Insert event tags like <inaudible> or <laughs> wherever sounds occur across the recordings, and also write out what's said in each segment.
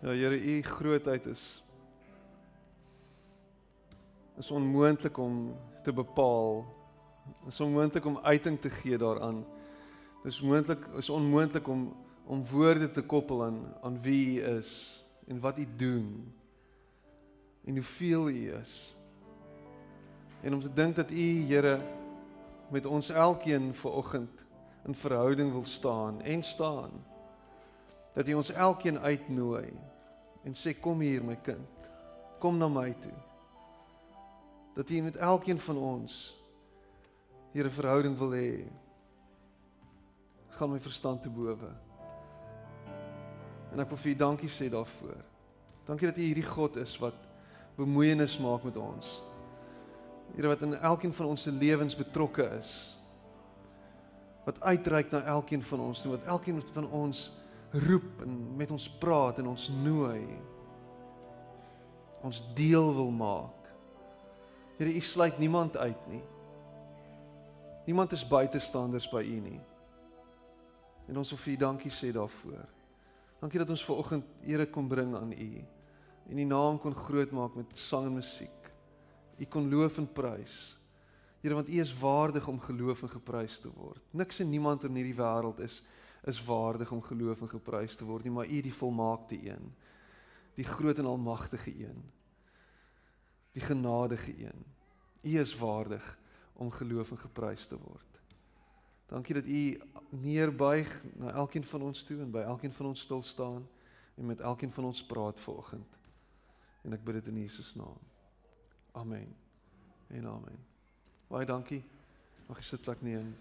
Ja Here, u grootheid is is onmoontlik om te bepaal. Is onmoontlik om uiting te gee daaraan. Dis moontlik is onmoontlik om om woorde te koppel aan aan wie u is en wat u doen en hoeveel u is. En om te dink dat u Here met ons elkeen vanoggend in verhouding wil staan en staan. Dat u ons elkeen uitnooi en sê kom hier my kind. Kom na my toe. Dat u met elkeen van ons hier 'n verhouding wil hê. Gaan my verstand te bowe. En ek wil vir u dankie sê daarvoor. Dankie dat u hierdie God is wat bemoeienis maak met ons. Here wat in elkeen van ons se lewens betrokke is. Wat uitreik na elkeen van ons, wat elkeen van ons roep en met ons praat en ons nooi. Ons deel wil maak. Here, u sluit niemand uit nie. Niemand is buitestanders by u nie. En ons wil vir u dankie sê daarvoor. Dankie dat ons ver oggend ere kon bring aan u en u naam kon groot maak met sang en musiek. U kon loof en prys. Here want U is waardig om geloof en geprys te word. Niks en niemand in hierdie wêreld is is waardig om geloof en geprys te word nie, maar U die volmaakte een. Die groot en almagtige een. Die genadige een. U is waardig om geloof en geprys te word. Dankie dat U neerbuig na elkeen van ons toe en by elkeen van ons stil staan en met elkeen van ons praat vanoggend. En ek bid dit in Jesus naam. Amen. En amen. Baie dankie. Mag jy sit plek neem.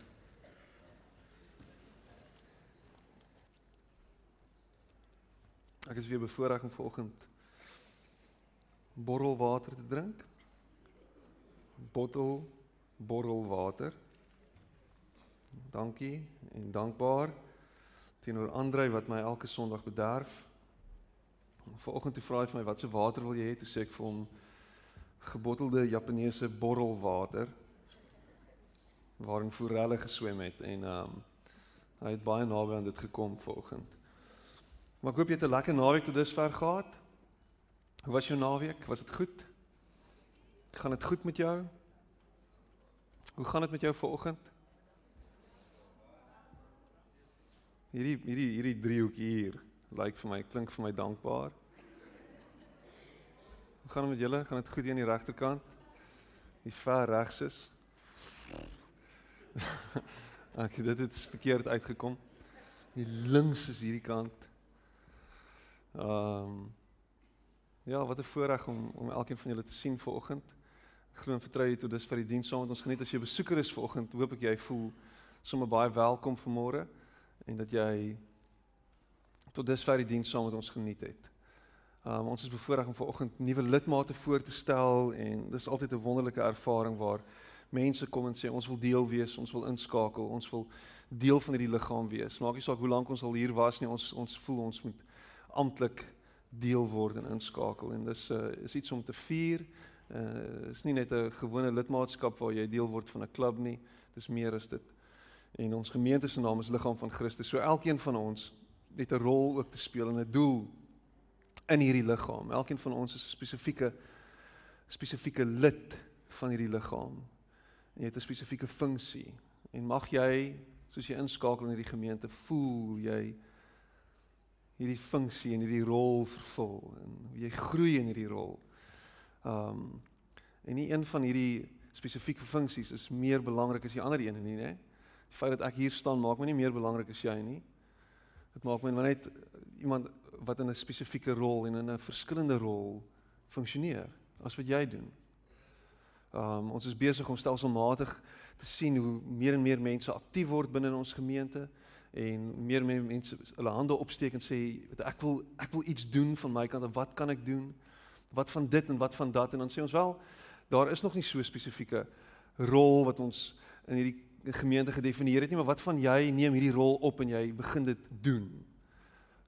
Ek is weer bevoorreg om vanoggend borrelwater te drink. Bottel borrelwater. Dankie en dankbaar teenoor Andre wat my elke Sondag bederf. Vanoggend hy vra vir my wat se water wil jy hê? Toe sê ek vir hom gebottelde Japaneese borrelwater waarin forelle geswem het en ehm um, hy het baie naby aan dit gekom vanoggend. Maar ek hoop jy het 'n lekker naweek tot dusver gehad. Hoe was jou naweek? Was dit goed? Gaan dit goed met jou? Hoe gaan dit met jou vanoggend? Hierdie hierdie hierdie driehoek hier lyk like vir my klink vir my dankbaar. Hoe gaan dit met julle? Gaan dit goed hier aan die regterkant? Die ver regs is. <laughs> Ek dit het verkeerd uitgekom. Die links is hierdie kant. Ehm um, Ja, wat 'n voorreg om om elkeen van julle te sien vanoggend. Ek glo en vertrou jy tot dis vir die diens saam met ons geniet as jy besoeker is vanoggend. Hoop ek jy voel sommer baie welkom vanmôre en dat jy tot dis vir die diens saam met ons geniet het. Um, ons is bevoorreg om vanoggend nuwe lidmate voor te stel en dis altyd 'n wonderlike ervaring waar mense kom en sê ons wil deel wees, ons wil inskakel, ons wil deel van hierdie liggaam wees. Maak nie saak hoe lank ons al hier was nie, ons ons voel ons moet amptelik deel word en inskakel en dis uh, is iets om te vier. Uh is nie net 'n gewone lidmaatskap waar jy deel word van 'n klub nie. Dis meer as dit. En ons gemeente se naam is Liggaam van Christus. So elkeen van ons het 'n rol ook te speel en 'n doel in hierdie liggaam. Elkeen van ons is 'n spesifieke spesifieke lid van hierdie liggaam. En jy het 'n spesifieke funksie. En mag jy soos jy inskakel in hierdie gemeente voel jy hierdie funksie en hierdie rol vervul en jy groei in hierdie rol. Um en nie een van hierdie spesifieke funksies is meer belangrik as die ander een nie, né? Die feit dat ek hier staan maak my nie meer belangrik as jy nie. Dit maak my net iemand wat in 'n spesifieke rol en in 'n verskillende rol funksioneer as wat jy doen. Um ons is besig om stelselmatig te sien hoe meer en meer mense aktief word binne in ons gemeente en meer en meer mense hulle hande opsteek en sê ek wil ek wil iets doen van my kant en wat kan ek doen? Wat van dit en wat van dat en dan sê ons wel daar is nog nie so spesifieke rol wat ons in hierdie gemeente gedefinieer het nie, maar wat van jy neem hierdie rol op en jy begin dit doen?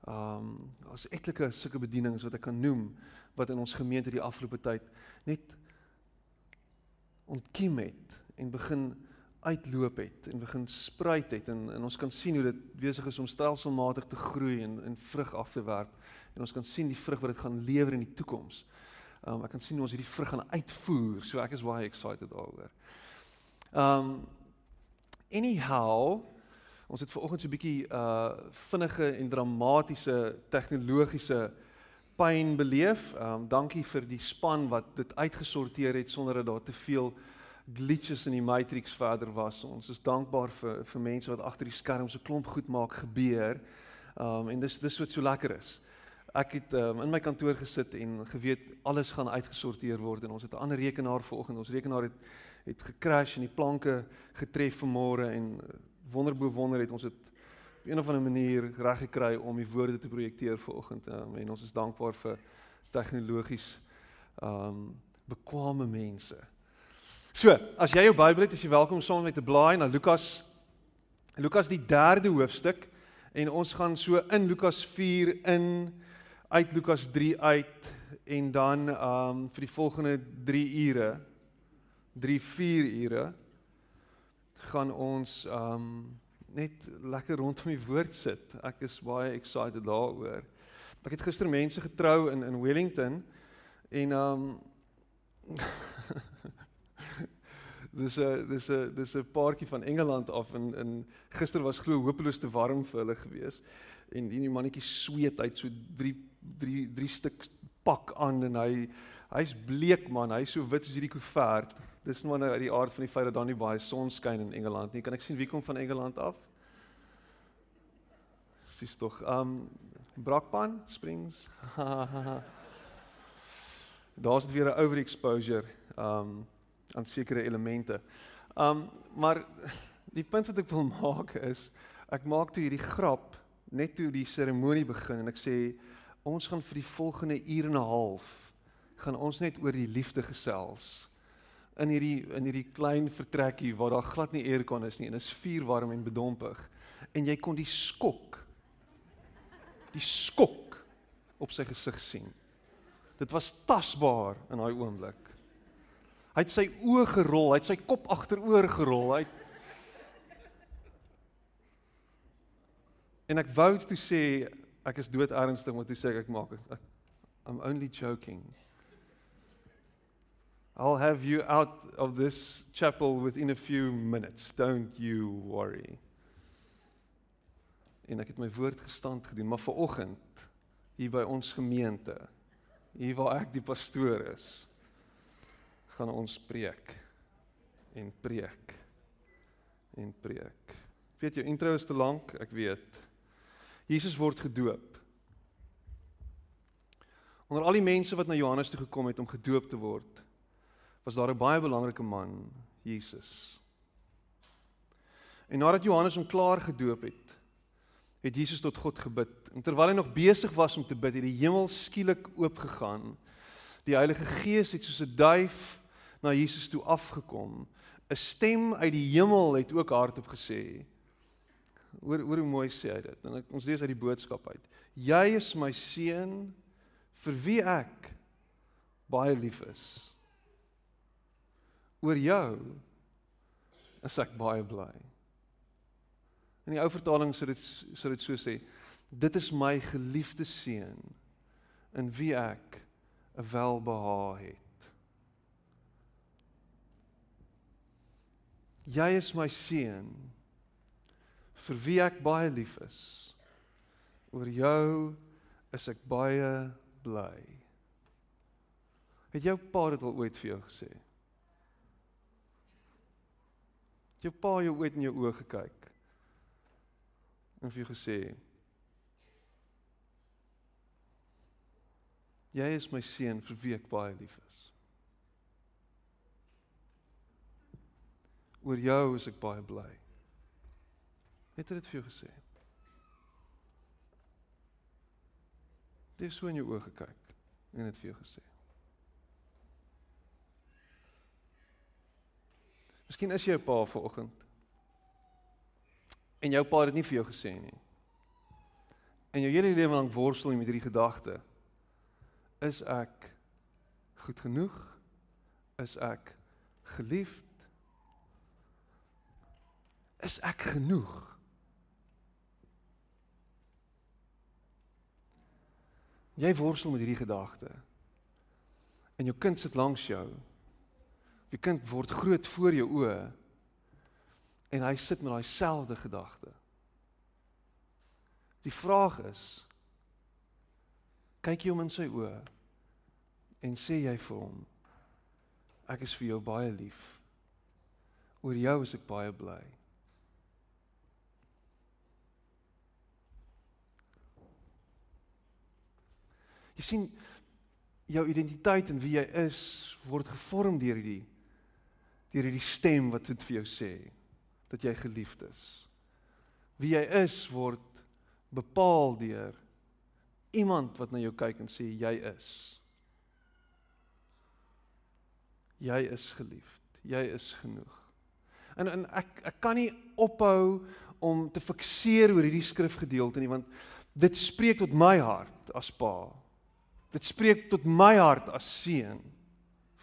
Ehm um, daar's etlike sulke bedienings wat ek kan noem wat in ons gemeente die afgelope tyd net ontkiem het en begin uitloop het en begin spruit het en en ons kan sien hoe dit besig is om stelselmatig te groei en en vrug af te werp en ons kan sien die vrug wat dit gaan lewer in die toekoms. Um ek kan sien hoe ons hierdie vrug gaan uitvoer. So ek is baie excited daaroor. Um anyhow, ons het vanoggend so 'n bietjie uh vinnige en dramatiese tegnologiese pyn beleef. Um dankie vir die span wat dit uitgesorteer het sonder dat daar te veel glitches in die matrix verder was. Ons is dankbaar vir vir mense wat agter die skerms so klomp goed maak gebeur. Um en dis dis wat so lekker is. Ek het um, in my kantoor gesit en geweet alles gaan uitgesorteer word en ons het 'n ander rekenaar vanoggend. Ons rekenaar het het gecrash en die planke getref vanmôre en uh, wonderbo wonder het ons dit op een of ander manier reg gekry om die woorde te projekteer vanoggend. Um, en ons is dankbaar vir tegnologies um bekwame mense. So, as jy jou Bybel het, is jy welkom saam met te blaai na Lukas Lukas die 3de hoofstuk en ons gaan so in Lukas 4 in uit Lukas 3 uit en dan um vir die volgende 3 ure 3 4 ure gaan ons um net lekker rondom die woord sit. Ek is baie excited daaroor. Ek het gister mense getrou in in Wellington en um <laughs> dis 'n dis 'n dis 'n paartjie van Engeland af en in gister was glo hopeloos te warm vir hulle gewees. En die mannetjie sweet uit so 3 3 3 stuk pak aan en hy hy's bleek man. Hy's so wit soos hierdie koevert. Dis nou uit die aard van die feit dat daar nie baie son skyn in Engeland nie. Kan ek sien wie kom van Engeland af? Sis tog um Brakpan Springs. <laughs> Daar's weer 'n overexposure. Um aan sekere elemente. Um maar die punt wat ek wil <laughs> maak is ek maak toe hierdie grap net toe die seremonie begin en ek sê ons gaan vir die volgende uur en 'n half gaan ons net oor die liefde gesels in hierdie in hierdie klein vertrekkie waar daar glad nie aircon is nie en is vuur warm en bedompig en jy kon die skok die skok op sy gesig sien. Dit was tasbaar in daai oomblik. Hy het sy oë gerol, hy het sy kop agteroor gerol. Hy het En ek wou toe sê ek is dood ernstig om te sê ek maak ek I'm only joking. I'll have you out of this chapel within a few minutes. Don't you worry. En ek het my woord gestand gedoen, maar vir oggend hier by ons gemeente, hier waar ek die pastoor is, gaan ons preek en preek en preek. Weet jou intro is te lank, ek weet. Jesus word gedoop. Onder al die mense wat na Johannes toe gekom het om gedoop te word, was daar 'n baie belangrike man, Jesus. En nadat Johannes hom klaar gedoop het, het Jesus tot God gebid. En terwyl hy nog besig was om te bid, het die hemel skielik oopgegaan. Die Heilige Gees het soos 'n duif na Jesus toe afgekom. 'n Stem uit die hemel het ook hardop gesê. Hoor hoor hoe mooi sê hy dit. En ek, ons lees uit die boodskap uit. Jy is my seun vir wie ek baie lief is. Oor jou is ek baie bly. In die ou vertaling sou dit sou dit so sê: Dit is my geliefde seun in wie ek 'n welbehae het. Jy is my seun vir wie ek baie lief is. Oor jou is ek baie bly. Het jou pa dit al ooit vir jou gesê? Het jou pa jou ooit in jou oë gekyk? En vir jou gesê: Jy is my seun vir wie ek baie lief is. Oor jou is ek baie bly. Het dit vir jou gesê? Dit is so in jou oë gekyk en dit vir jou gesê. Miskien is jy 'n pa vanoggend. En jou pa het dit nie vir jou gesê nie. En jou hele lewe lank worstel jy met hierdie gedagte. Is ek goed genoeg? Is ek geliefd? Is ek genoeg? Jy worstel met hierdie gedagte. En jou kind sit langs jou. Jou kind word groot voor jou oë. En hy sit met daai selfde gedagte. Die vraag is kyk jy hom in sy oë en sê jy vir hom ek is vir jou baie lief. Oor jou is ek baie bly. Jy sien jou identiteit en wie jy is word gevorm deur hierdie deur hierdie stem wat dit vir jou sê dat jy geliefd is. Wie jy is word bepaal deur iemand wat na jou kyk en sê jy is. Jy is geliefd. Jy is genoeg. En en ek ek kan nie ophou om te fikseer oor hierdie skrifgedeelte nie want dit spreek tot my hart as pa. Dit spreek tot my hart as seun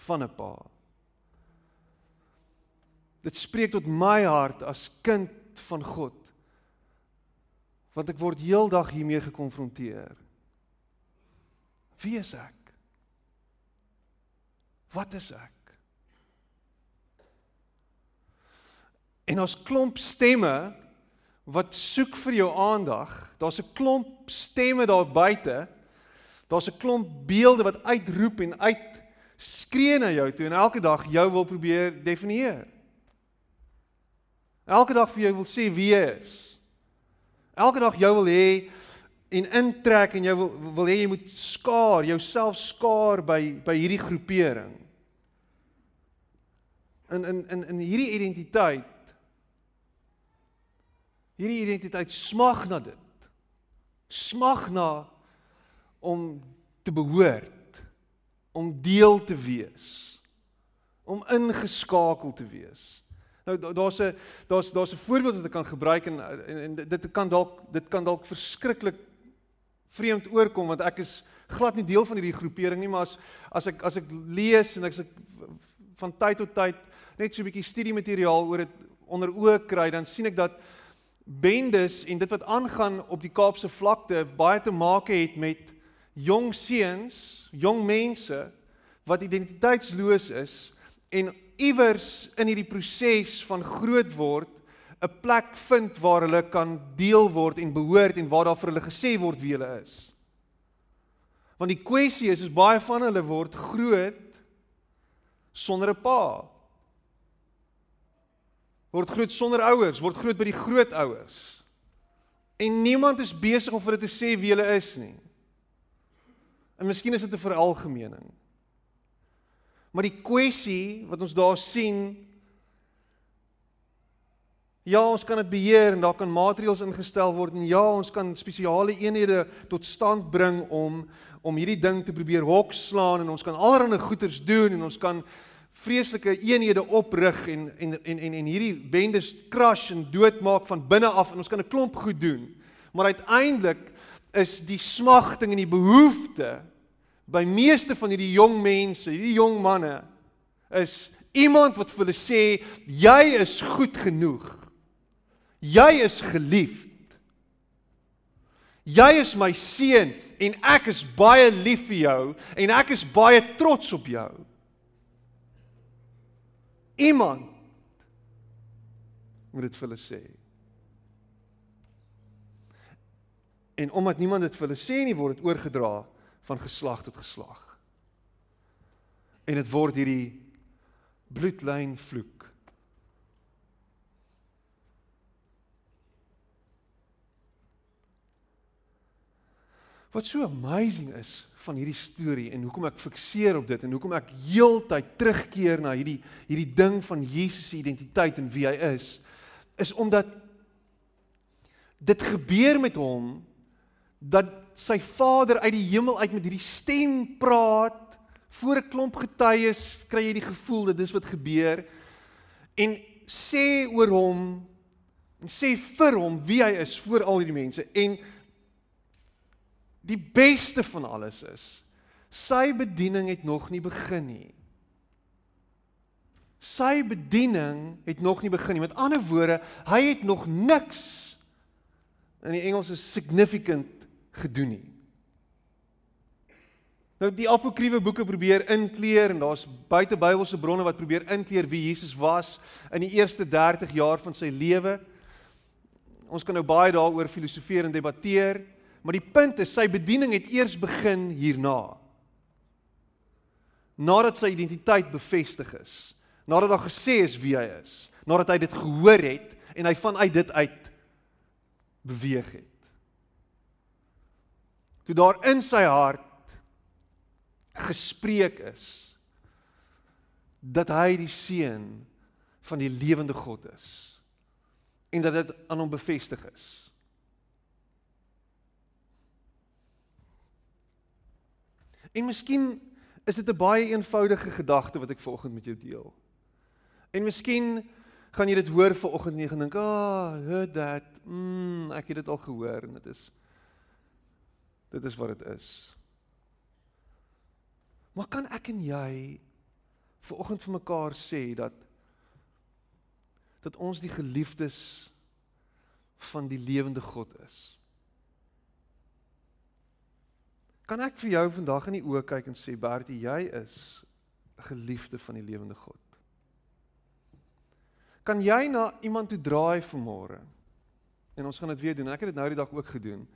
van 'n pa. Dit spreek tot my hart as kind van God. Want ek word heeldag hiermee gekonfronteer. Wie is ek? Wat is ek? En ons klomp stemme wat soek vir jou aandag. Daar's 'n klomp stemme daar buite Daar's 'n klomp beelde wat uitroep en uit skree na jou toe en elke dag jou wil probeer definieer. Elke dag vir jou wil sê wie jy is. Elke dag jou wil hê en intrek en jy wil wil hê jy moet skaar, jouself skaar by by hierdie groepering. In in in in hierdie identiteit hierdie identiteit smag na dit. Smag na om te behoort, om deel te wees, om ingeskakel te wees. Nou daar's 'n daar's daar's 'n voorbeeld wat ek kan gebruik en en, en dit kan dalk dit kan dalk verskriklik vreemd oorkom want ek is glad nie deel van hierdie groepering nie, maar as as ek as ek lees en ek as ek van tyd tot tyd net so 'n bietjie studiemateriaal oor dit onder oë kry, dan sien ek dat bendes en dit wat aangaan op die Kaapse vlakte baie te maak het met jong seuns, jong mense wat identiteitsloos is en iewers in hierdie proses van groot word 'n plek vind waar hulle kan deel word en behoort en waar daar vir hulle gesê word wie hulle is. Want die kwessie is is baie van hulle word groot sonder 'n pa. Word groot sonder ouers, word groot by die grootouers. En niemand is besig om vir hulle te sê wie hulle is nie. En miskien is dit 'n veralgemening. Maar die kwessie wat ons daar sien Ja, ons kan dit beheer en daar kan maatreëls ingestel word en ja, ons kan spesiale eenhede tot stand bring om om hierdie ding te probeer hokslaan en ons kan allerlei goeders doen en ons kan vreeslike eenhede oprig en en en en, en hierdie bendes crash en doodmaak van binne af en ons kan 'n klomp goed doen. Maar uiteindelik is die smagting en die behoefte by meeste van hierdie jong mense, hierdie jong manne is iemand wat vir hulle sê jy is goed genoeg. Jy is geliefd. Jy is my seun en ek is baie lief vir jou en ek is baie trots op jou. Iemand moet dit vir hulle sê. En omdat niemand dit vir hulle sê nie, word dit oorgedra van geslag tot geslag. En dit word hierdie bloedlyn vloek. Wat so amazing is van hierdie storie en hoekom ek fikseer op dit en hoekom ek heeltyd terugkeer na hierdie hierdie ding van Jesus se identiteit en wie hy is, is omdat dit gebeur met hom dat sy vader uit die hemel uit met hierdie stem praat voor 'n klomp getuies kry jy die gevoel dat dis wat gebeur en sê oor hom en sê vir hom wie hy is voor al hierdie mense en die beste van alles is sy bediening het nog nie begin nie Sy bediening het nog nie begin nie. Met ander woorde, hy het nog niks in die Engels is significant gedoen nie. Nou die apokriewe boeke probeer inkleer en daar's buite Bybelse bronne wat probeer inkleer wie Jesus was in die eerste 30 jaar van sy lewe. Ons kan nou baie daaroor filosofeer en debatteer, maar die punt is sy bediening het eers begin hierna. Nadat sy identiteit bevestig is, nadat daar gesê is wie hy is, nadat hy dit gehoor het en hy vanuit dit uit beweeg het. Toe daar in sy hart gespreek is dat hy die seun van die lewende God is en dat dit aan hom bevestig is. En miskien is dit 'n baie eenvoudige gedagte wat ek vanoggend met jou deel. En miskien gaan jy dit hoor vanoggend en jy dink, "Ah, oh, heard that. Mm, ek het dit al gehoor en dit is dit is wat dit is." Maar kan ek en jy vanoggend vir mekaar sê dat dat ons die geliefdes van die lewende God is? Kan ek vir jou vandag in die oë kyk en sê Bertie, jy is 'n geliefde van die lewende God? Kan jy na iemand toe draai vanmôre? En ons gaan dit weer doen. Ek het dit nou die dag ook gedoen.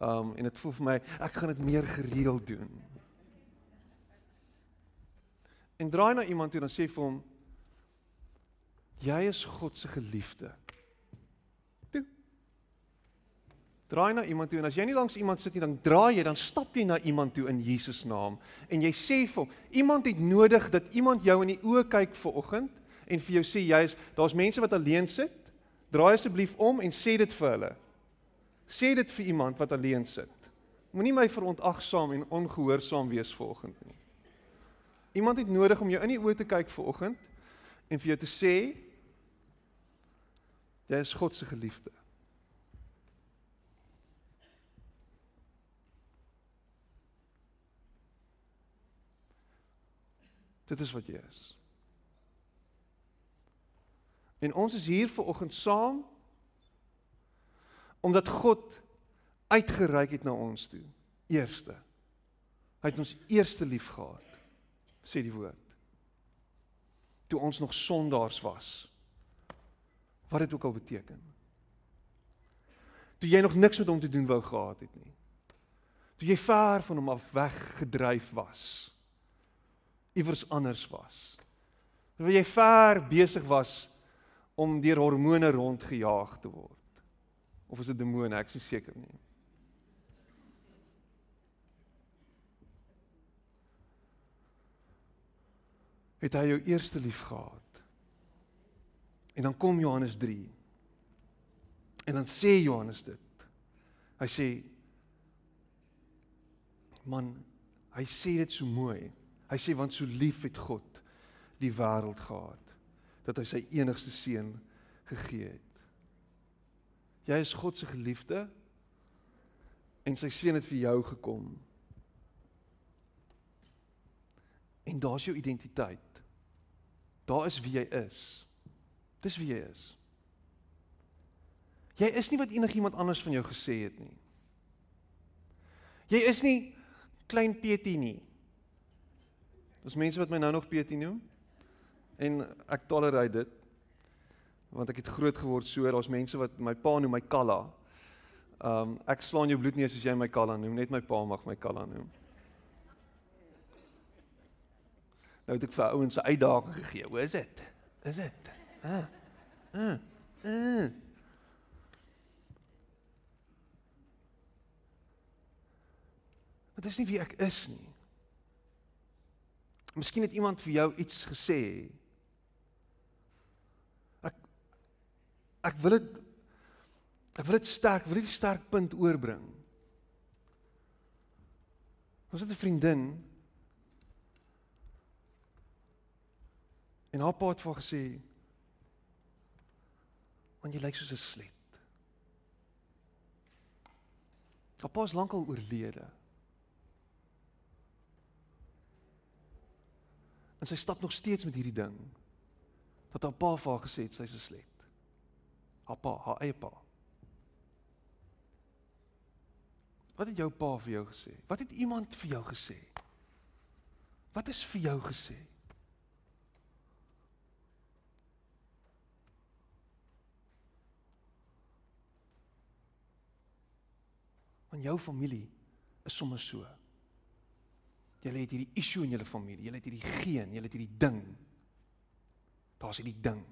Um en dit voel vir my ek gaan dit meer gereeld doen. En draai na iemand toe en sê vir hom jy is God se geliefde. Toe. Draai na iemand toe en as jy nie langs iemand sit nie, dan draai jy, dan stap jy na iemand toe in Jesus naam en jy sê vir hom, iemand het nodig dat iemand jou in die oë kyk vir oggend en vir jou sê jy is daar's mense wat alleen sit. Draai asseblief om en sê dit vir hulle. Sê dit vir iemand wat alleen sit. Moenie my verontagsaam en ongehoorsaam wees vanoggend nie. Iemand het nodig om jou in die oë te kyk vir oggend en vir jou te sê jy is God se geliefde. Dit is wat jy is. En ons is hier ver oggend saam omdat God uitgereik het na ons toe. Eerste. Hy het ons eerste lief gehad sê die woord. Toe ons nog sondaars was. Wat dit ook al beteken. Toe jy nog niks met hom te doen wou gehad het nie. Toe jy ver van hom af weggedryf was. Iewers anders was. Toe jy ver besig was om deur hormone rondgejaag te word. Of is dit demone, ek is seker nie. het hy jou eerste lief gehad. En dan kom Johannes 3. En dan sê Johannes dit. Hy sê man, hy sê dit so mooi. Hy sê want so lief het God die wêreld gehad dat hy sy enigste seun gegee het. Jy is God se geliefde en sy seun het vir jou gekom. En daar's jou identiteit. Daar is wie jy is. Dis wie jy is. Jy is nie wat enigiemand anders van jou gesê het nie. Jy is nie klein Petie nie. Daar's mense wat my nou nog Petie noem. En ek tolereer dit. Want ek het groot geword so, daar's mense wat my pa noem my Kalla. Um ek slaan jou bloed nie as jy my Kalla noem, net my pa mag my Kalla noem. Nou het ek vir ouens 'n uitdaging gegee. Hoe is dit? Is dit? Ah. Ah. Ah. Dit is nie wie ek is nie. Miskien het iemand vir jou iets gesê. Ek wil dit ek wil dit sterk, wil dit sterk punt oorbring. Was dit 'n vriendin En haar pa het vir haar gesê: "Want jy lyk soos 'n slet." Haar pa is lankal oorlede. En sy stap nog steeds met hierdie ding. dat haar pa vir haar gesê het sy's 'n slet. Haar pa, haar eie pa. Wat het jou pa vir jou gesê? Wat het iemand vir jou gesê? Wat is vir jou gesê? Want jou familie is sommer so. Julle het hierdie issue in julle familie. Julle het hierdie geen, julle het hierdie ding. Daar's hierdie ding.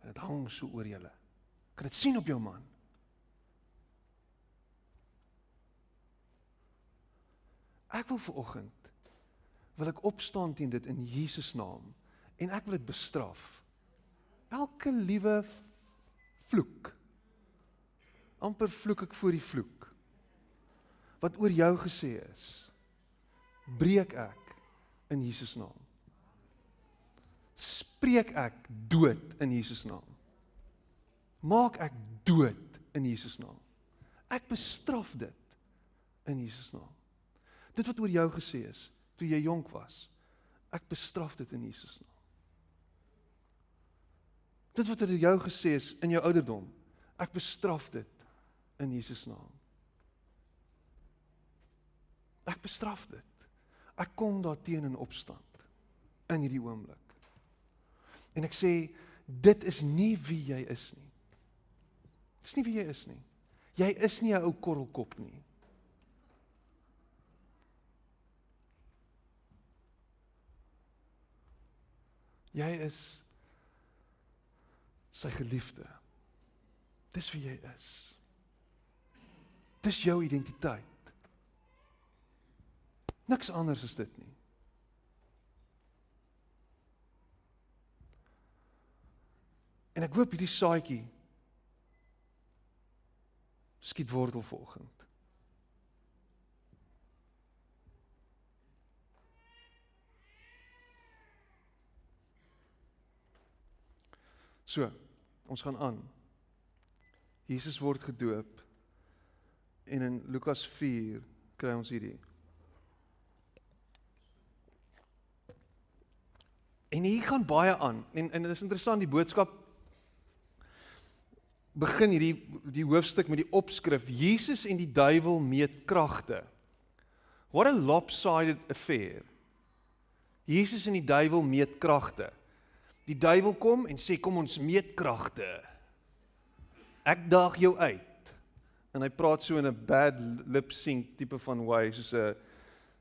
En dit hang so oor julle. Kan dit sien op jou man? Ek wil vir oggend wil ek opstaan teen dit in Jesus naam en ek wil dit bestraf. Elke liewe vloek. amper vloek ek voor die vloek wat oor jou gesê is breek ek in Jesus naam. Spreek ek dood in Jesus naam. Maak ek dood in Jesus naam. Ek bestraf dit in Jesus naam. Dit wat oor jou gesê is toe jy jonk was. Ek bestraf dit in Jesus naam. Dit wat oor jou gesê is in jou ouderdom. Ek bestraf dit in Jesus naam. Ek bestraf dit. Ek kom daarteen in opstand in hierdie oomblik. En ek sê dit is nie wie jy is nie. Dis nie wie jy is nie. Jy is nie 'n ou korrelkop nie. Jy is sy geliefde. Dis wie jy is. Dis jou identiteit. Niks anders is dit nie. En ek hoop hierdie saadjie skiet wortel vanoggend. So, ons gaan aan. Jesus word gedoop en in Lukas 4 kry ons hierdie. En hier gaan baie aan en en dit is interessant die boodskap begin hierdie die hoofstuk met die opskrif Jesus en die duiwel meet kragte. What a lopsided affair. Jesus en die duiwel meet kragte. Die duiwel kom en sê kom ons meet kragte. Ek daag jou uit. En hy praat so in 'n bad lip sync tipe van way soos 'n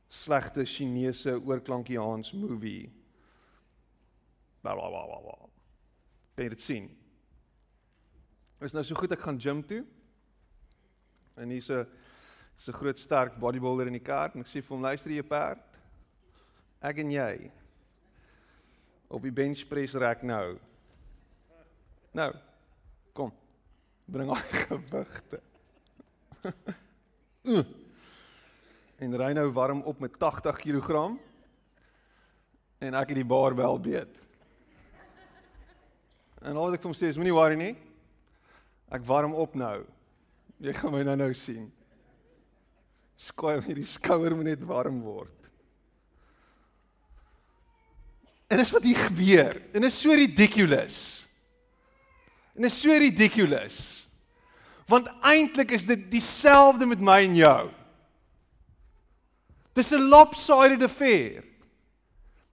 slegte Chinese oorklankiaans movie. Bla bla bla bla. Kan jy dit sien? Is nou so goed ek gaan gym toe. En hier's 'n so 'n groot sterk bodybuilder in die kaart en ek sê vir hom luister jy perd. Ek en jy op die benchpress rek nou. Nou. Kom. Bring al <laughs> gewigte. <laughs> en ry nou warm op met 80 kg. En ek het die barbel beet. En al wat ek vir hom sê is moenie worry nie. Ek warm op nou. Jy gaan my nou nou sien. Skooi my die skouer moet net warm word. En dis wat hier gebeur. En is so ridiculous. En is so ridiculous. Want eintlik is dit dieselfde met my en jou. Dis 'n lopsided affair.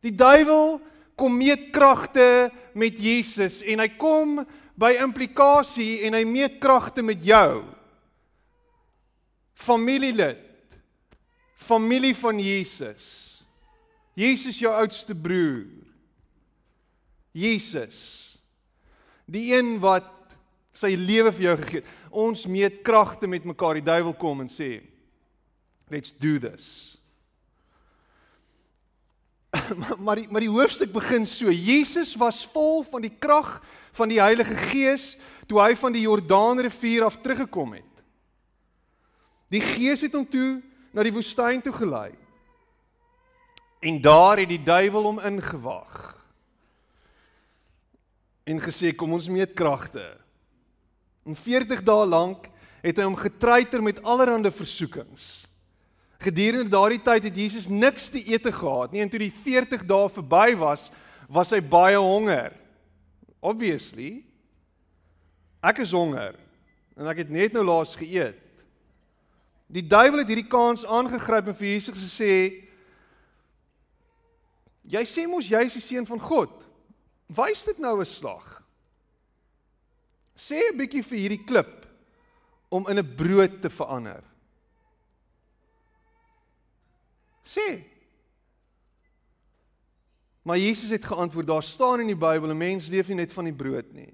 Die duiwel kom meet kragte met Jesus en hy kom by implikasie en hy meet kragte met jou. Familielid. Familie van Jesus. Jesus jou oudste broer. Jesus. Die een wat sy lewe vir jou gegee het. Ons meet kragte met mekaar. Die duiwel kom en sê, "Let's do this." <laughs> maar die, maar die hoofstuk begin so. Jesus was vol van die krag van die Heilige Gees toe hy van die Jordaanrivier af teruggekom het. Die Gees het hom toe na die woestyn toe gelei. En daar het die duiwel hom ingewag en gesê kom ons meet kragte. En 40 dae lank het hy hom getreiter met allerlei versoekings. Gedurende daardie tyd het Jesus niks te eet gehad nie en toe die 40 dae verby was, was hy baie honger. Obviously. Ek is honger en ek het net nou laas geëet. Die duiwel het hierdie kans aangegryp en vir Jesus gesê: "Jy sê mos jy is die seun van God. Wys dit nou 'n slag. Sê 'n bietjie vir hierdie klip om in 'n brood te verander." Sê. Maar Jesus het geantwoord: "Daar staan in die Bybel 'n mens leef nie net van die brood nie.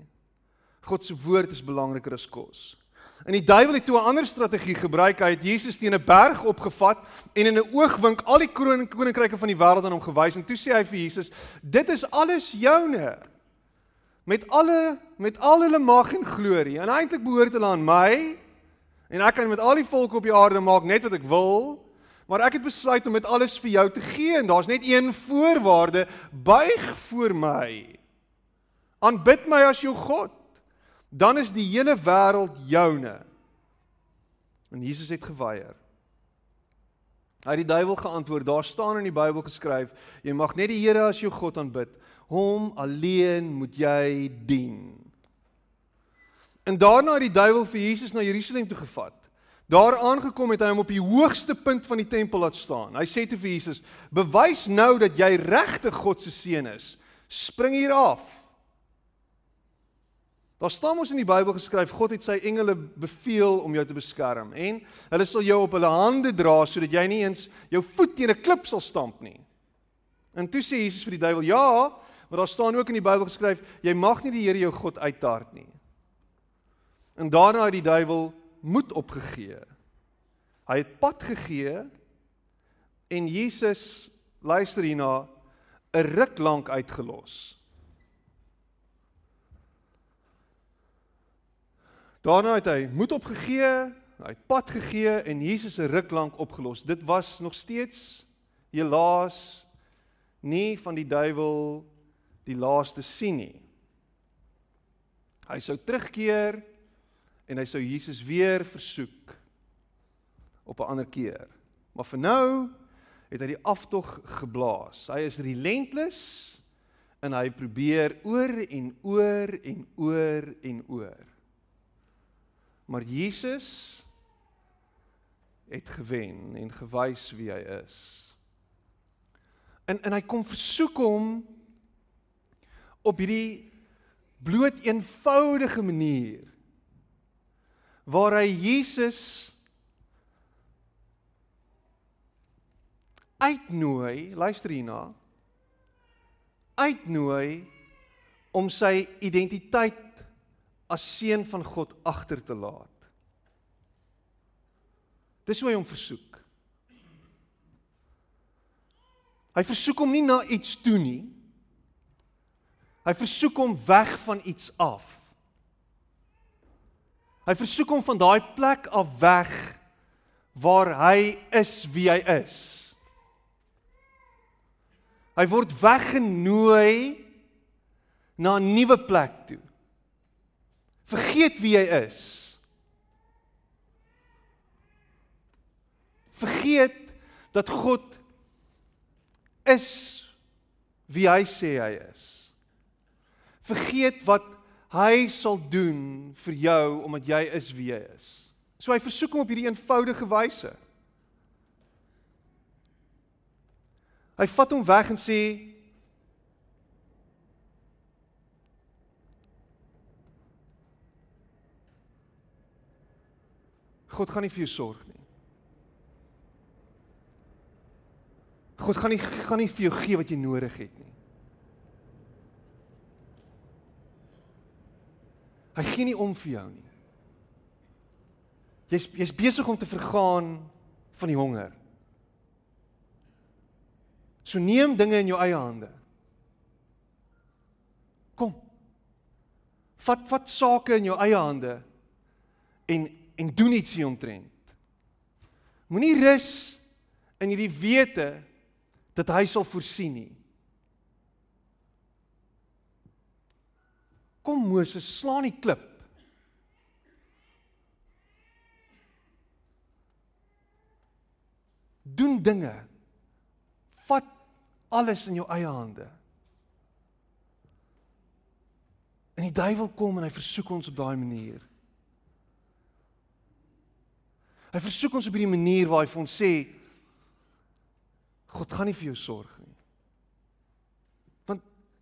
God se woord is belangriker as kos." En die duiwel het toe 'n ander strategie gebruik. Hy het Jesus teen 'n berg opgevat en in 'n oogwink al die koninkryke van die wêreld aan hom gewys en toe sê hy vir Jesus: "Dit is alles joune." Met alle met al hulle mag en glorie. En eintlik behoort hulle aan my. En ek kan met al die volke op die aarde maak net wat ek wil. Maar ek het besluit om dit alles vir jou te gee en daar's net een voorwaarde: buig voor my. Aanbid my as jou God dan is die hele wêreld joune. En Jesus het geweier. Hy het die duiwel geantwoord, daar staan in die Bybel geskryf, jy mag net die Here as jou God aanbid, hom alleen moet jy dien. En daarna het die duiwel vir Jesus na Jerusalem toe gevat. Daar aangekom het hy hom op die hoogste punt van die tempel laat staan. Hy sê toe vir Jesus: "Bewys nou dat jy regtig God se seun is. Spring hier af." Daar staan mos in die Bybel geskryf God het sy engele beveel om jou te beskerm en hulle sal jou op hulle hande dra sodat jy nie eens jou voet teen 'n klip sal stamp nie. En toe sê Jesus vir die duiwel: "Ja, maar daar staan ook in die Bybel geskryf jy mag nie die Here jou God uittaard nie." En daarna het die duiwel moed opgegee. Hy het pad gegee en Jesus luister hierna 'n ruk lank uitgelos. Daarna het hy moed opgegee, hy het pad gegee en Jesus se ruk lank opgelos. Dit was nog steeds helaas nie van die duiwel die laaste sien nie. Hy sou terugkeer en hy sou Jesus weer versoek op 'n ander keer. Maar vir nou het hy die aftog geblaas. Hy is relentless en hy probeer oor en oor en oor en oor. Maar Jesus het gewen en gewys wie hy is. En en hy kom versoek hom op hierdie bloot eenvoudige manier waar hy Jesus uitnooi, luister hierna, uitnooi om sy identiteit as seun van God agter te laat. Dis hoe hy hom versoek. Hy versoek hom nie na iets toe nie. Hy versoek hom weg van iets af. Hy versoek hom van daai plek af weg waar hy is wie hy is. Hy word weggenooi na 'n nuwe plek toe vergeet wie hy is. Vergeet dat God is wie hy sê hy is. Vergeet wat hy sal doen vir jou omdat jy is wie jy is. So hy versoek hom op hierdie eenvoudige wyse. Hy vat hom weg en sê God gaan nie vir jou sorg nie. God gaan nie gaan nie vir jou gee wat jy nodig het nie. Hy gee nie om vir jou nie. Jy's jy's besig om te vergaan van die honger. So neem dinge in jou eie hande. Kom. Vat vat sake in jou eie hande en en doen iets hieromtrent. Moenie rus in hierdie wete dat hy sal voorsien nie. Kom Moses, slaan die klip. Doen dinge. Vat alles in jou eie hande. En die duiwel kom en hy versoek ons op daai manier. Hy versoek ons op hierdie manier waar hy vir ons sê God gaan nie vir jou sorg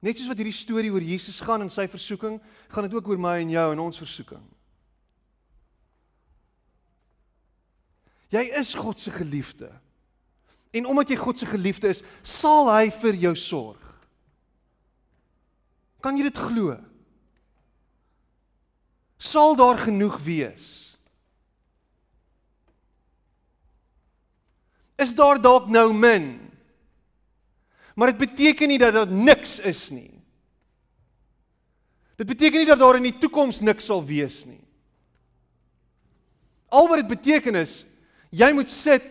net soos wat hierdie storie oor Jesus gaan en sy versoeking, gaan dit ook oor my en jou en ons versoeking. Jy is God se geliefde. En omdat jy God se geliefde is, sal hy vir jou sorg. Kan jy dit glo? Sal daar genoeg wees? Is daar dalk nou min? Maar dit beteken nie dat daar niks is nie. Dit beteken nie dat daar in die toekoms niks sal wees nie. Al wat dit beteken is Jy moet sit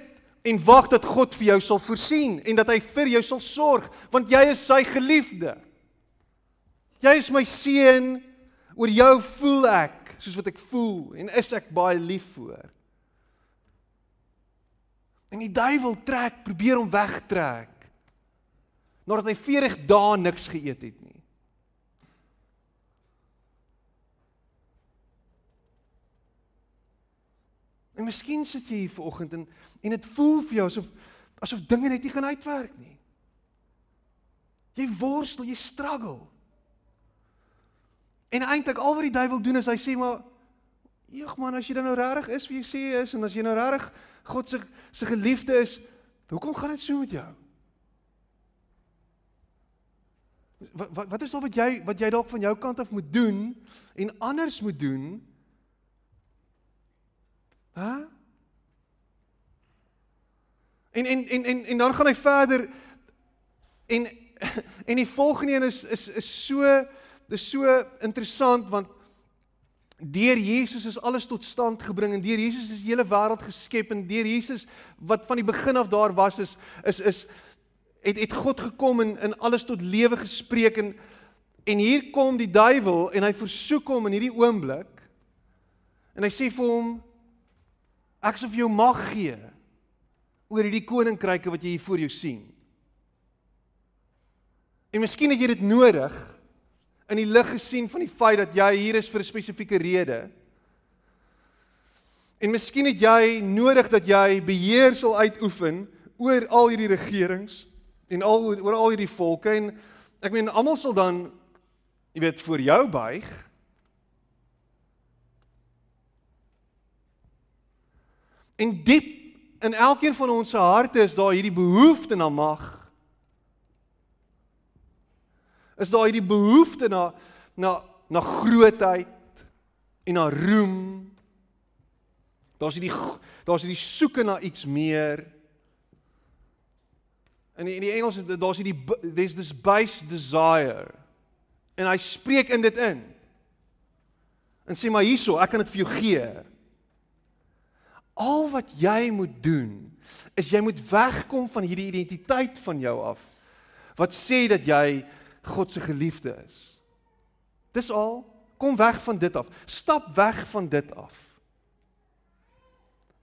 en wag dat God vir jou sal voorsien en dat hy vir jou sal sorg want jy is sy geliefde. Jy is my seun. Oor jou voel ek soos wat ek voel en is ek baie lief vir. En die duiwel trek, probeer hom wegtrek. Nadat hy 40 dae niks geëet het nie. En miskien sit jy hier vanoggend en en dit voel vir jou asof asof dinge net nie gaan uitwerk nie. Jy worstel, jy struggle. En eintlik al wat die duiwel doen is hy sê maar eeg man, as jy dan nou regtig is wie jy sê jy is en as jy nou regtig God se se geliefde is, hoekom gaan dit so met jou? Wat wat wat is al wat jy wat jy dalk van jou kant af moet doen en anders moet doen Hæ? En en en en en dan gaan hy verder en <laughs> en die volgende een is is is so dis so interessant want deur Jesus is alles tot stand gebring en deur Jesus is die hele wêreld geskep en deur Jesus wat van die begin af daar was is is is het het God gekom en in alles tot lewe gespreek en en hier kom die duiwel en hy versoek hom in hierdie oomblik en hy sê vir hom Ek sal vir jou mag gee oor hierdie koninkryke wat jy hier voor jou sien. En miskien het jy dit nodig in die lig gesien van die feit dat jy hier is vir 'n spesifieke rede. En miskien het jy nodig dat jy beheer sal uitoefen oor al hierdie regerings en al oor al hierdie volke en ek meen almal sal dan jy weet voor jou buig. En diep in elkeen van ons se harte is daar hierdie behoefte na mag. Is daar hierdie behoefte na na na grootheid en na roem. Daar's hierdie daar's hierdie soeke na iets meer. In die, in die Engels daar's hierdie there's this base desire. En hy spreek in dit in. En sê maar hierso, ek kan dit vir jou gee. Al wat jy moet doen is jy moet wegkom van hierdie identiteit van jou af wat sê dat jy God se geliefde is. Dis al. Kom weg van dit af. Stap weg van dit af.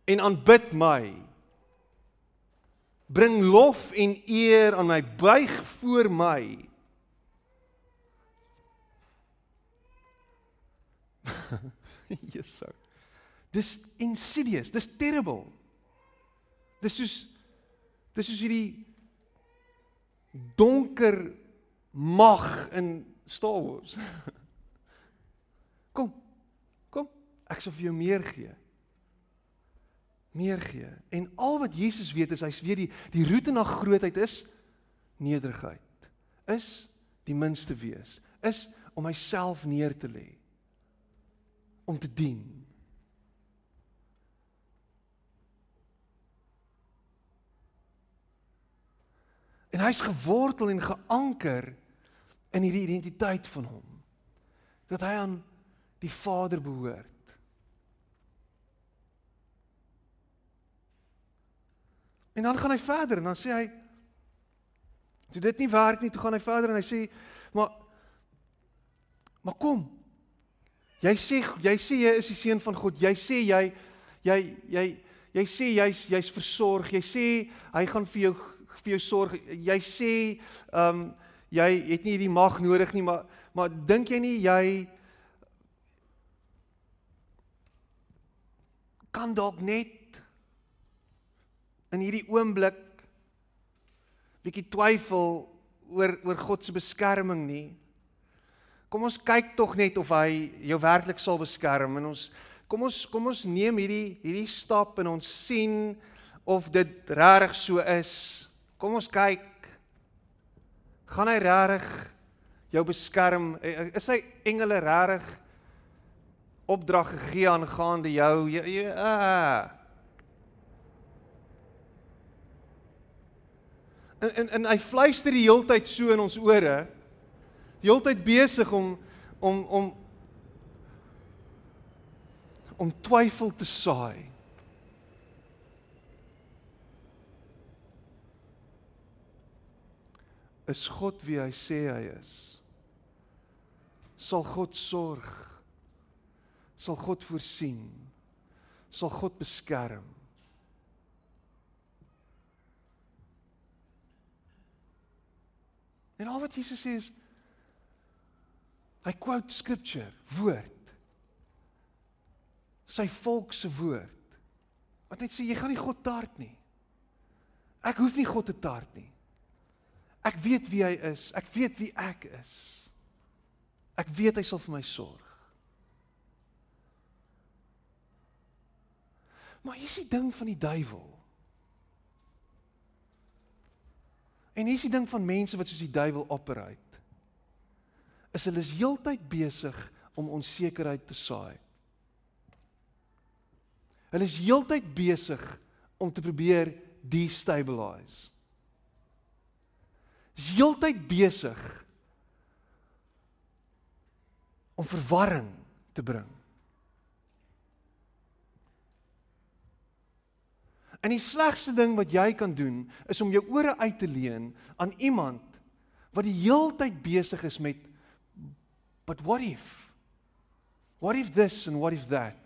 En aanbid my. Bring lof en eer aan my. Buig voor my. <laughs> Jesus. Dis insidious, dis terrible. Dis soos dis soos hierdie donker mag in Star Wars. <laughs> Kom. Kom. Ek sal vir jou meer gee. Meer gee. En al wat Jesus weet is hy weet die die roete na grootheid is nederigheid. Is die minste wees. Is om myself neer te lê. Om te dien. En hy's gewortel en geanker in hierdie identiteit van hom. Dat hy aan die Vader behoort. En dan gaan hy verder en dan sê hy toe dit nie werk nie, toe gaan hy verder en hy sê maar maar kom. Jy sê jy sê jy is die seun van God. Jy sê jy jy jy jy sê jy's jy's versorg. Jy sê hy gaan vir jou vir jou sorg. Jy sê ehm um, jy het nie hierdie mag nodig nie, maar maar dink jy nie jy kan dalk net in hierdie oomblik bietjie twyfel oor oor God se beskerming nie. Kom ons kyk tog net of hy jou werklik sal beskerm en ons kom ons kom ons neem hierdie hierdie stap en ons sien of dit regtig so is. Kom ons kyk. Gaan hy regtig jou beskerm? Is hy engele regtig opdrag gegee aangaande jou? Ja, ja. Uh. En, en en hy fluister die heeltyd so in ons ore. Die heeltyd besig om om om om twyfel te saai. Is God wie hy sê hy is? Sal God sorg? Sal God voorsien? Sal God beskerm? En al wat Jesus sê is hy quote scripture, woord. Sy volk se woord. Wat net sê jy gaan nie God tart nie. Ek hoef nie God te tart nie. Ek weet wie hy is. Ek weet wie ek is. Ek weet hy sal vir my sorg. Maar hier's die ding van die duiwel. En hier's die ding van mense wat soos die duiwel operate. Is hulle is heeltyd besig om onsekerheid te saai. Hulle is heeltyd besig om te probeer destabilize. Is heeltyd besig om verwarring te bring. En die slegste ding wat jy kan doen is om jou ore uit te leen aan iemand wat die heeltyd besig is met but what if? What if this and what if that?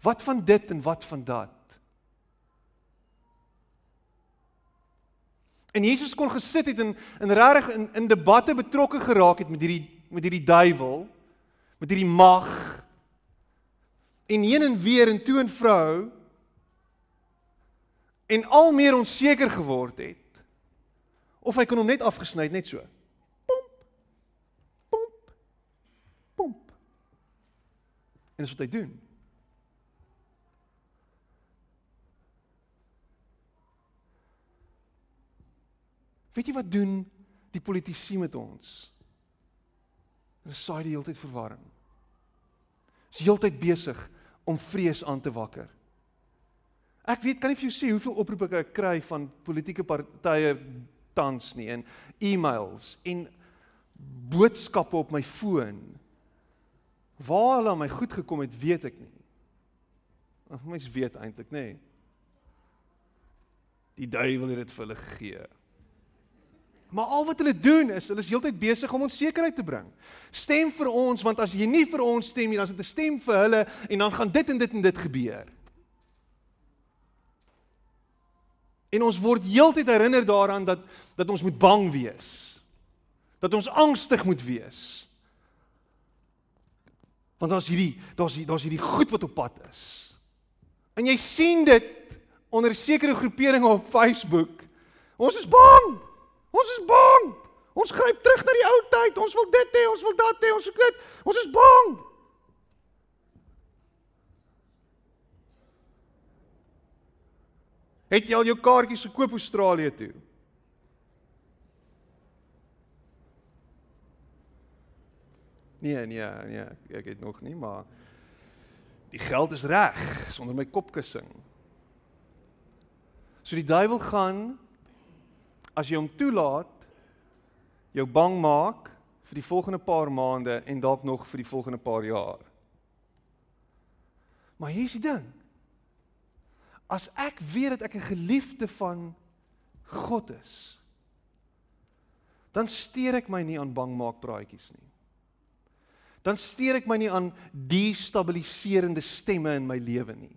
Wat van dit en wat van dat? En Jesus kon gesit het en in regtig in in debatte betrokke geraak het met hierdie met hierdie duiwel, met hierdie mag en heen en weer en toe en vrou en al meer onseker geword het. Of hy kon hom net afgesny net so. Pomp. Pomp. Pomp. En dis wat hy doen. Weet jy wat doen die politici met ons? Hulle saai die hele tyd verwarring. Is heeltyd besig om vrees aan te wakker. Ek weet kan nie vir jou sê hoeveel oproepe ek kry van politieke partye tans nie en e-mails en boodskappe op my foon. Waar hulle aan my goed gekom het, weet ek nie. Of mens weet eintlik nê. Nee. Die duiwel het dit vir hulle gegee. Maar al wat hulle doen is hulle is heeltyd besig om onsekerheid te bring. Stem vir ons want as jy nie vir ons stem nie, dan is dit 'n stem vir hulle en dan gaan dit en dit en dit gebeur. En ons word heeltyd herinner daaraan dat dat ons moet bang wees. Dat ons angstig moet wees. Want daar's hierdie daar's daar's hierdie goed wat op pad is. En jy sien dit onder sekere groeperinge op Facebook. Ons is bang. Ons is bang. Ons gryp terug na die ou tyd. Ons wil dit hê, ons wil dat hê, ons wil dit. Ons is bang. Het jy al jou kaartjies gekoop Australië toe? Nee, nee, nee, ek het nog nie, maar die geld is reg sonder my kopkussing. So die duiwel gaan as jy hom toelaat jou bang maak vir die volgende paar maande en dalk nog vir die volgende paar jaar. Maar hier's die ding as ek weet dat ek 'n geliefde van God is, dan steur ek my nie aan bangmaak praatjies nie. Dan steur ek my nie aan destabiliserende stemme in my lewe nie.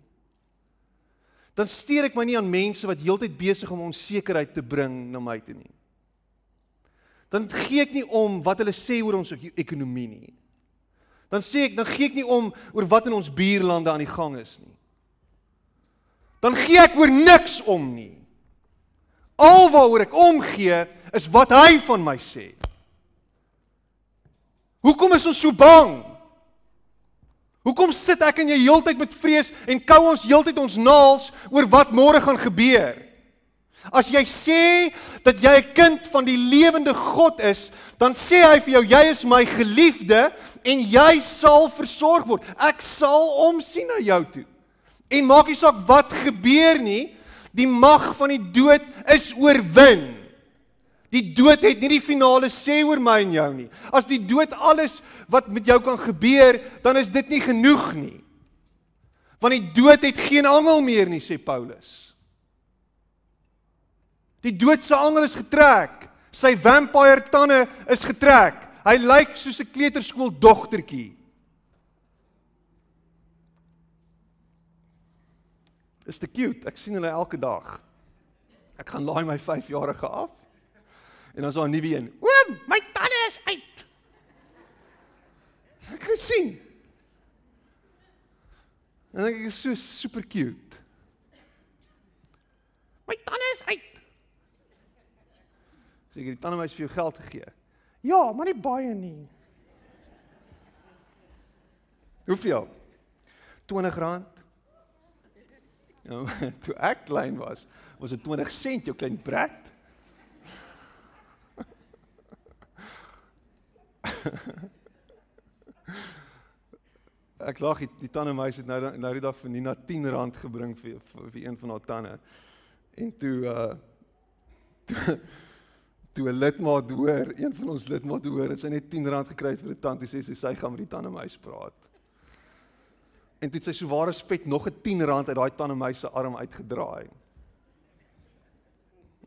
Dan steur ek my nie aan mense wat heeltyd besig om onsekerheid te bring na my toe nie. Dan gee ek nie om wat hulle sê oor ons ekonomie nie. Dan sê ek, dan gee ek nie om oor wat in ons buurlande aan die gang is nie. Dan gee ek oor niks om nie. Alwaaroor ek omgee is wat hy van my sê. Hoekom is ons so bang? Hoekom sit ek en jy heeltyd met vrees en kou ons heeltyd ons naels oor wat môre gaan gebeur? As jy sê dat jy 'n kind van die lewende God is, dan sê hy vir jou jy is my geliefde en jy sal versorg word. Ek sal omsien na jou toe. En maak nie saak wat gebeur nie, die mag van die dood is oorwin. Die dood het nie die finale sê oor my en jou nie. As die dood alles wat met jou kan gebeur, dan is dit nie genoeg nie. Want die dood het geen angel meer nie, sê Paulus. Die dood se angel is getrek. Sy vampire tande is getrek. Hy lyk soos 'n kleuterskool dogtertjie. Is te cute. Ek sien hulle elke dag. Ek gaan laai my 5-jarige af. En dan is daar 'n nuwe een. Oom, my tande is uit. Ek kan sien. En ek is so super cute. My tande is uit. Seker die tandemys vir jou geld gegee. Ja, maar nie baie nie. Hoeveel? R20. Ja, <laughs> toe ek klein was, was dit 20 sent jou klein brat. <laughs> ek lag die, die tandemys het nou nou die dag vir Nina R10 gebring vir, vir vir een van haar tande. En toe uh toe toe 'n lidmaat hoor, een van ons lidmaat hoor, het sy net R10 gekry vir 'n tand, sê sy sy gaan met die tandemuis praat. En toe het sy so ware spet nog 'n R10 uit daai tandemuis se arm uitgedraai.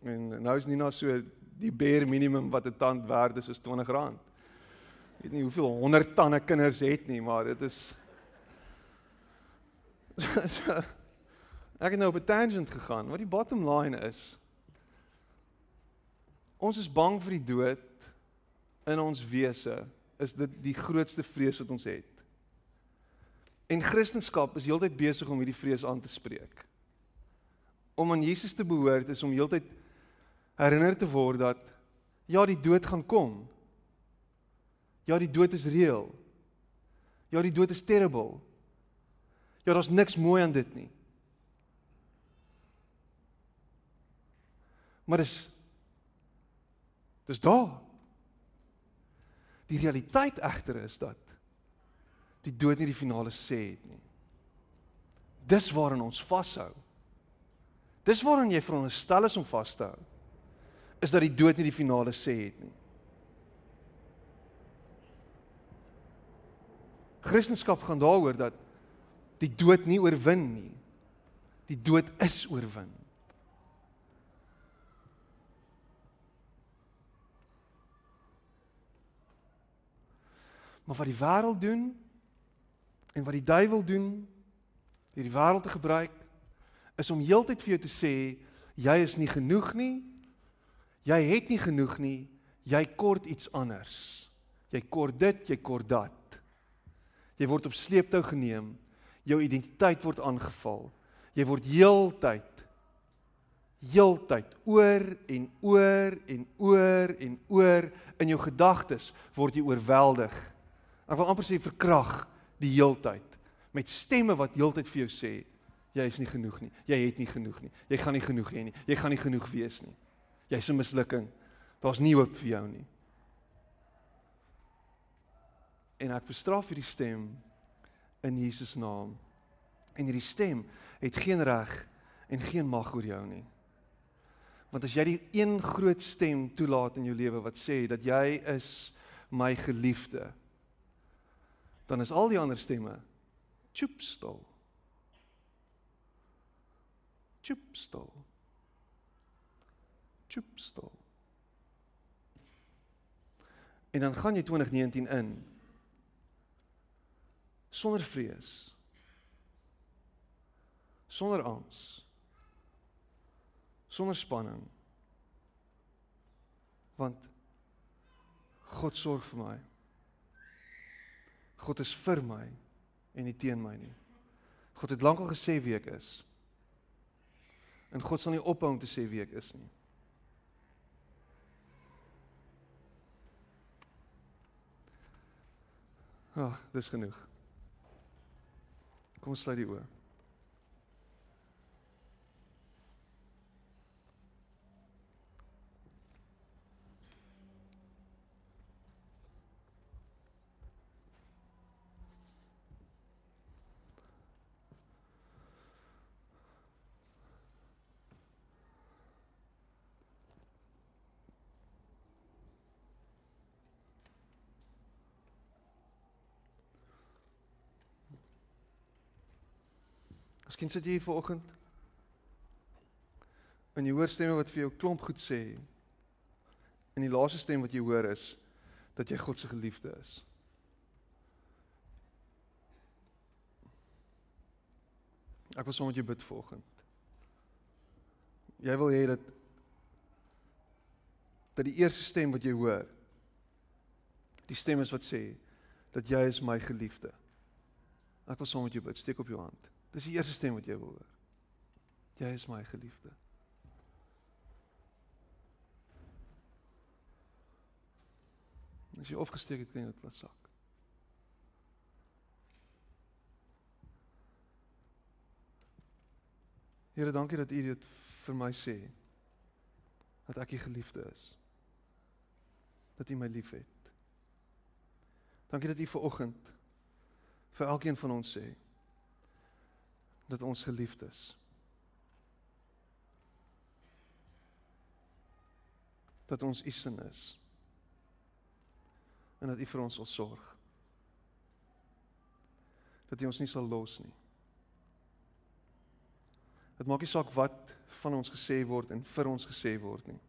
En nou is Nina so die bare minimum wat 'n tand werd is is R20. Ek weet nie hoeveel 100 tande kinders het nie, maar dit is <laughs> Ek het nou op 'n tangent gegaan. Wat die bottom line is, Ons is bang vir die dood in ons wese. Is dit die grootste vrees wat ons het? En Christendom is heeltyd besig om hierdie vrees aan te spreek. Om aan Jesus te behoort is om heeltyd herinner te word dat ja, die dood gaan kom. Ja, die dood is reëel. Ja, die dood is terrible. Ja, daar's niks mooi aan dit nie. Maar dis Dis daar. Die realiteit egter is dat die dood nie die finale sê het nie. Dis waarin ons vashou. Dis waarin jy veronderstel is om vas te hou. Is dat die dood nie die finale sê het nie. Christendom gaan daaroor dat die dood nie oorwin nie. Die dood is oorwin. Maar wat die wêreld doen en wat die duiwel doen, deur die wêreld te gebruik, is om heeltyd vir jou te sê jy is nie genoeg nie. Jy het nie genoeg nie. Jy kort iets anders. Jy kort dit, jy kort dat. Jy word op sleeptou geneem. Jou identiteit word aangeval. Jy word heeltyd heeltyd oor en oor en oor en oor in jou gedagtes word jy oorweldig Ek wil amper sê verkrag die heeltyd met stemme wat heeltyd vir jou sê jy is nie genoeg nie. Jy het nie genoeg nie. Jy gaan nie genoeg hê nie. Jy gaan nie genoeg wees nie. Jy's 'n mislukking. Daar's nie hoop vir jou nie. En ek bestraf hierdie stem in Jesus naam. En hierdie stem het geen reg en geen mag oor jou nie. Want as jy die een groot stem toelaat in jou lewe wat sê dat jy is my geliefde, dan is al die ander stemme choop stil. Choop stil. Choop stil. En dan gaan jy 2019 in sonder vrees. Sonder angs. Sonder spanning. Want God sorg vir my. God is vir my en nie teen my nie. God het lankal gesê wie ek is. En God sal nie ophou om te sê wie ek is nie. Ag, oh, dis genoeg. Kom ons sluit die oë. Miskien sit jy hier vanoggend en jy hoor stemme wat vir jou klomp goed sê. En die laaste stem wat jy hoor is dat jy God se geliefde is. Ek wil sommer met jou bid vanoggend. Jy wil hê dat dat die eerste stem wat jy hoor die stem is wat sê dat jy is my geliefde. Ek wil sommer met jou bid. Steek op jou hand. Dis die eerste stem wat jy wil hoor. Jy is my geliefde. As jy opgesteek het, kan jy dit laat sak. Here, dankie dat U dit vir my sê. Dat ek U geliefde is. Dat U my liefhet. Dankie dat U ver oggend vir elkeen van ons sê dat ons geliefd is. Dat ons u sin is. En dat u vir ons sal sorg. Dat u ons nie sal los nie. Dit maak nie saak wat van ons gesê word en vir ons gesê word nie.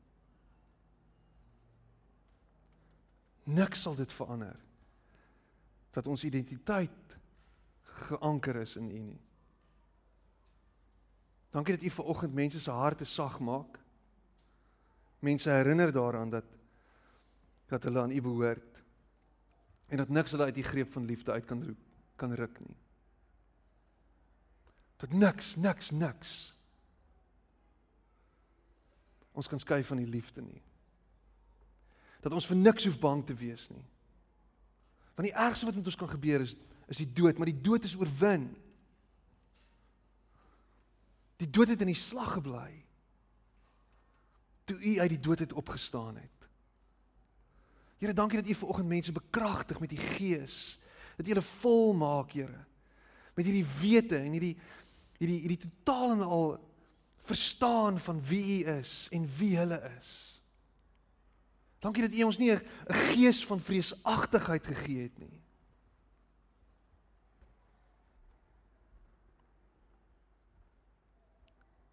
Niks sal dit verander. Dat ons identiteit geanker is in U nie. Dankie dat U ver oggend mense se harte sag maak. Mense herinner daaraan dat dat hulle aan U behoort en dat niks hulle uit die greep van liefde uit kan roep, kan ruk nie. Dat niks, niks, niks ons kan skei van die liefde nie. Dat ons vir niks hoef bang te wees nie. Want die ergste wat met ons kan gebeur is is die dood, maar die dood is oorwin. Die dood het in die slag gebly. Toe u uit die dood het opgestaan het. Here, dankie dat u vanoggend mense bekragtig met die gees. Dat u hulle vol maak, Here. Met hierdie wete en hierdie hierdie hierdie totaal en al verstaan van wie u is en wie hulle is. Dankie dat u ons nie 'n gees van vreesagtigheid gegee het nie.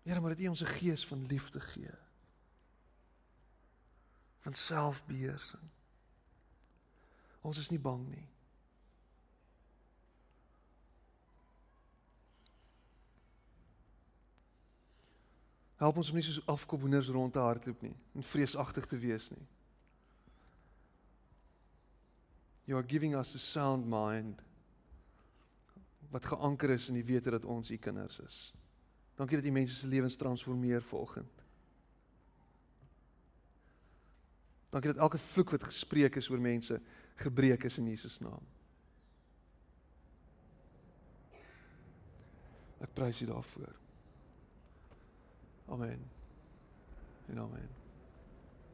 Here, maar dat U ons 'n gees van liefde gee. Van selfbeheersing. Ons is nie bang nie. Help ons om nie soos afkopboeners rond te hardloop nie en vreesagtig te wees nie. You are giving us a sound mind wat geanker is in die wete dat ons u kinders is. Dankie dat U mense se lewens transformeer vanoggend. Dankie dat elke vloek wat gespreek is oor mense gebreek is in Jesus naam. Ek prys U daarvoor. Amen. En amen.